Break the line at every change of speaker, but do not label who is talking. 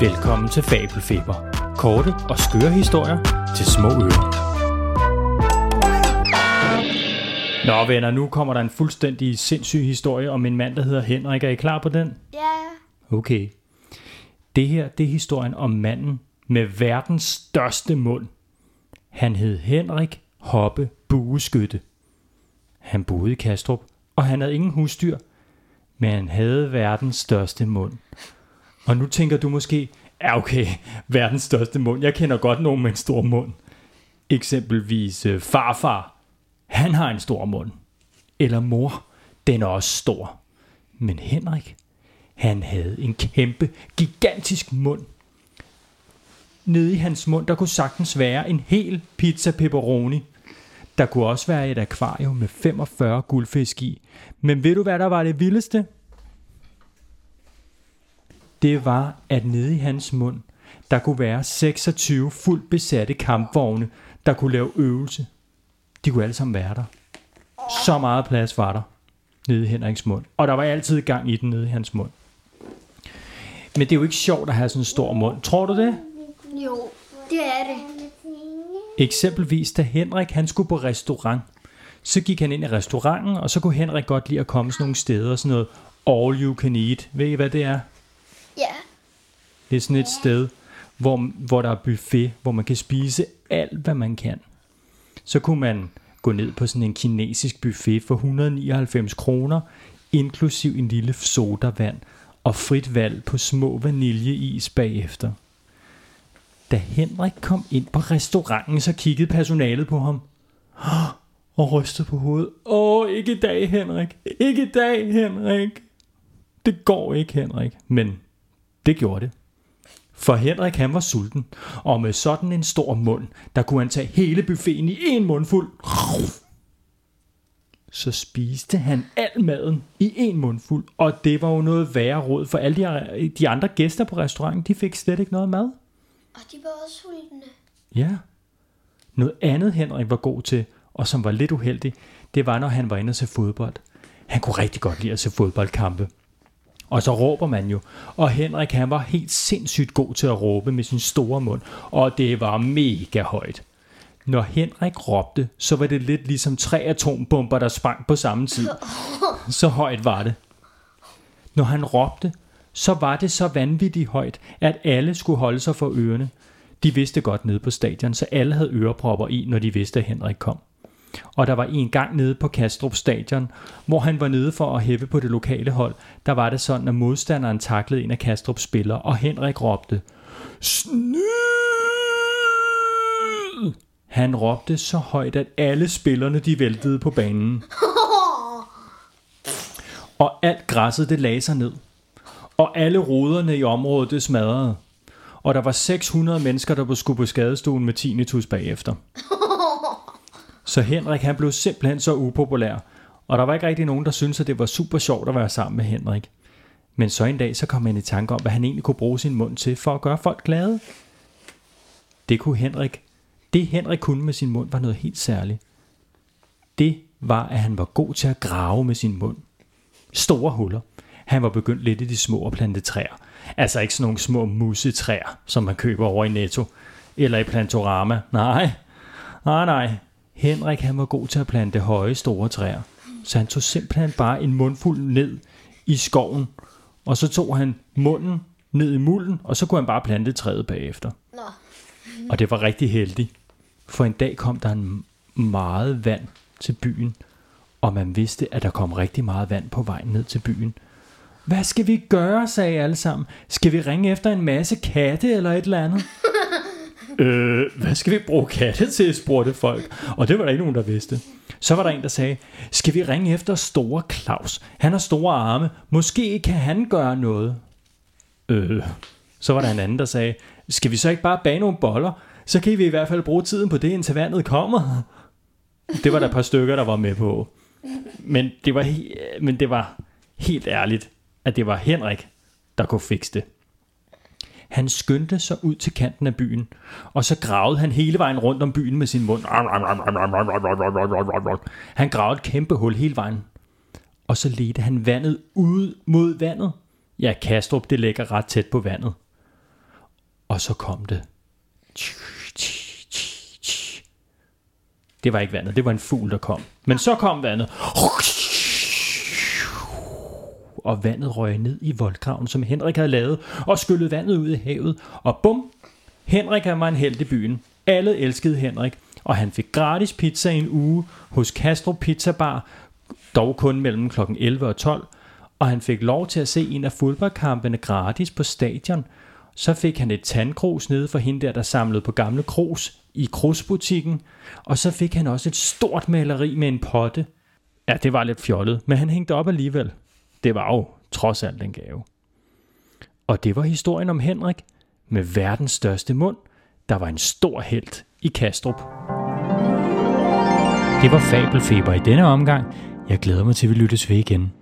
Velkommen til Fabelfeber. Korte og skøre historier til små ører. Nå venner, nu kommer der en fuldstændig sindssyg historie om en mand, der hedder Henrik. Er I klar på den?
Ja,
Okay. Det her, det er historien om manden med verdens største mund. Han hed Henrik Hoppe Bueskytte. Han boede i Kastrup, og han havde ingen husdyr, men han havde verdens største mund. Og nu tænker du måske, ja okay, verdens største mund. Jeg kender godt nogen med en stor mund. Eksempelvis øh, farfar. Han har en stor mund. Eller mor. Den er også stor. Men Henrik, han havde en kæmpe, gigantisk mund. Nede i hans mund, der kunne sagtens være en hel pizza pepperoni. Der kunne også være et akvarium med 45 guldfisk i. Men ved du, hvad der var det vildeste? Det var, at nede i hans mund, der kunne være 26 fuldt besatte kampvogne, der kunne lave øvelse. De kunne alle sammen være der. Så meget plads var der nede i Henriks mund. Og der var altid gang i den nede i hans mund. Men det er jo ikke sjovt at have sådan en stor mund. Tror du det?
jo, det er det.
Eksempelvis da Henrik han skulle på restaurant, så gik han ind i restauranten, og så kunne Henrik godt lide at komme sådan nogle steder, sådan noget all you can eat. Ved I hvad det er? Det er sådan et sted, hvor, hvor der er buffet, hvor man kan spise alt, hvad man kan. Så kunne man gå ned på sådan en kinesisk buffet for 199 kroner, inklusiv en lille sodavand og frit valg på små vaniljeis bagefter. Da Henrik kom ind på restauranten, så kiggede personalet på ham og rystede på hovedet. Åh, ikke i dag, Henrik. Ikke i dag, Henrik. Det går ikke, Henrik. Men det gjorde det. For Henrik han var sulten, og med sådan en stor mund, der kunne han tage hele buffeten i en mundfuld. Så spiste han al maden i en mundfuld, og det var jo noget værre råd, for alle de, de andre gæster på restauranten, de fik slet ikke noget mad.
og de var også sultne.
Ja. Noget andet Henrik var god til, og som var lidt uheldig, det var, når han var inde og se fodbold. Han kunne rigtig godt lide at se fodboldkampe. Og så råber man jo. Og Henrik han var helt sindssygt god til at råbe med sin store mund. Og det var mega højt. Når Henrik råbte, så var det lidt ligesom tre atombomber, der sprang på samme tid. Så højt var det. Når han råbte, så var det så vanvittigt højt, at alle skulle holde sig for ørerne. De vidste godt nede på stadion, så alle havde ørepropper i, når de vidste, at Henrik kom. Og der var en gang nede på Kastrup stadion, hvor han var nede for at hæppe på det lokale hold, der var det sådan, at modstanderen taklede en af Kastrups spillere, og Henrik råbte, Snyd! Han råbte så højt, at alle spillerne de væltede på banen. Og alt græsset det lagde sig ned. Og alle ruderne i området det smadrede. Og der var 600 mennesker, der skulle på skadestuen med tinnitus bagefter. Så Henrik han blev simpelthen så upopulær. Og der var ikke rigtig nogen, der syntes, at det var super sjovt at være sammen med Henrik. Men så en dag, så kom han i tanke om, hvad han egentlig kunne bruge sin mund til for at gøre folk glade. Det kunne Henrik. Det Henrik kunne med sin mund var noget helt særligt. Det var, at han var god til at grave med sin mund. Store huller. Han var begyndt lidt i de små og plante træer. Altså ikke sådan nogle små musetræer, som man køber over i Netto. Eller i Plantorama. Nej, nej, nej. Henrik han var god til at plante høje, store træer. Så han tog simpelthen bare en mundfuld ned i skoven. Og så tog han munden ned i mulden, og så kunne han bare plante træet bagefter.
Nå,
Og det var rigtig heldigt. For en dag kom der en meget vand til byen, og man vidste, at der kom rigtig meget vand på vejen ned til byen. Hvad skal vi gøre, sagde alle sammen. Skal vi ringe efter en masse katte eller et eller andet? Øh, hvad skal vi bruge katte til, spurgte folk. Og det var der ikke nogen, der vidste. Så var der en, der sagde, skal vi ringe efter store Claus? Han har store arme. Måske kan han gøre noget. Øh, så var der en anden, der sagde, skal vi så ikke bare bage nogle boller? Så kan vi i hvert fald bruge tiden på det, indtil vandet kommer. Det var der et par stykker, der var med på. Men det var, he- men det var helt ærligt, at det var Henrik, der kunne fikse det. Han skyndte sig ud til kanten af byen, og så gravede han hele vejen rundt om byen med sin mund. Han gravede et kæmpe hul hele vejen. Og så ledte han vandet ud mod vandet. Ja, Kastrup, det ligger ret tæt på vandet. Og så kom det. Det var ikke vandet, det var en fugl, der kom. Men så kom vandet. Og vandet røg ned i voldgraven, som Henrik havde lavet, og skyllede vandet ud i havet. Og bum, Henrik var en held i byen. Alle elskede Henrik, og han fik gratis pizza i en uge hos Castro Pizza Bar, dog kun mellem kl. 11 og 12, og han fik lov til at se en af fodboldkampene gratis på stadion. Så fik han et tandkros nede for hende der, der samlede på gamle kros i krosbutikken, og så fik han også et stort maleri med en potte. Ja, det var lidt fjollet, men han hængte op alligevel. Det var jo trods alt en gave. Og det var historien om Henrik med verdens største mund, der var en stor held i Kastrup. Det var Fabelfeber i denne omgang. Jeg glæder mig til, at vi lyttes ved igen.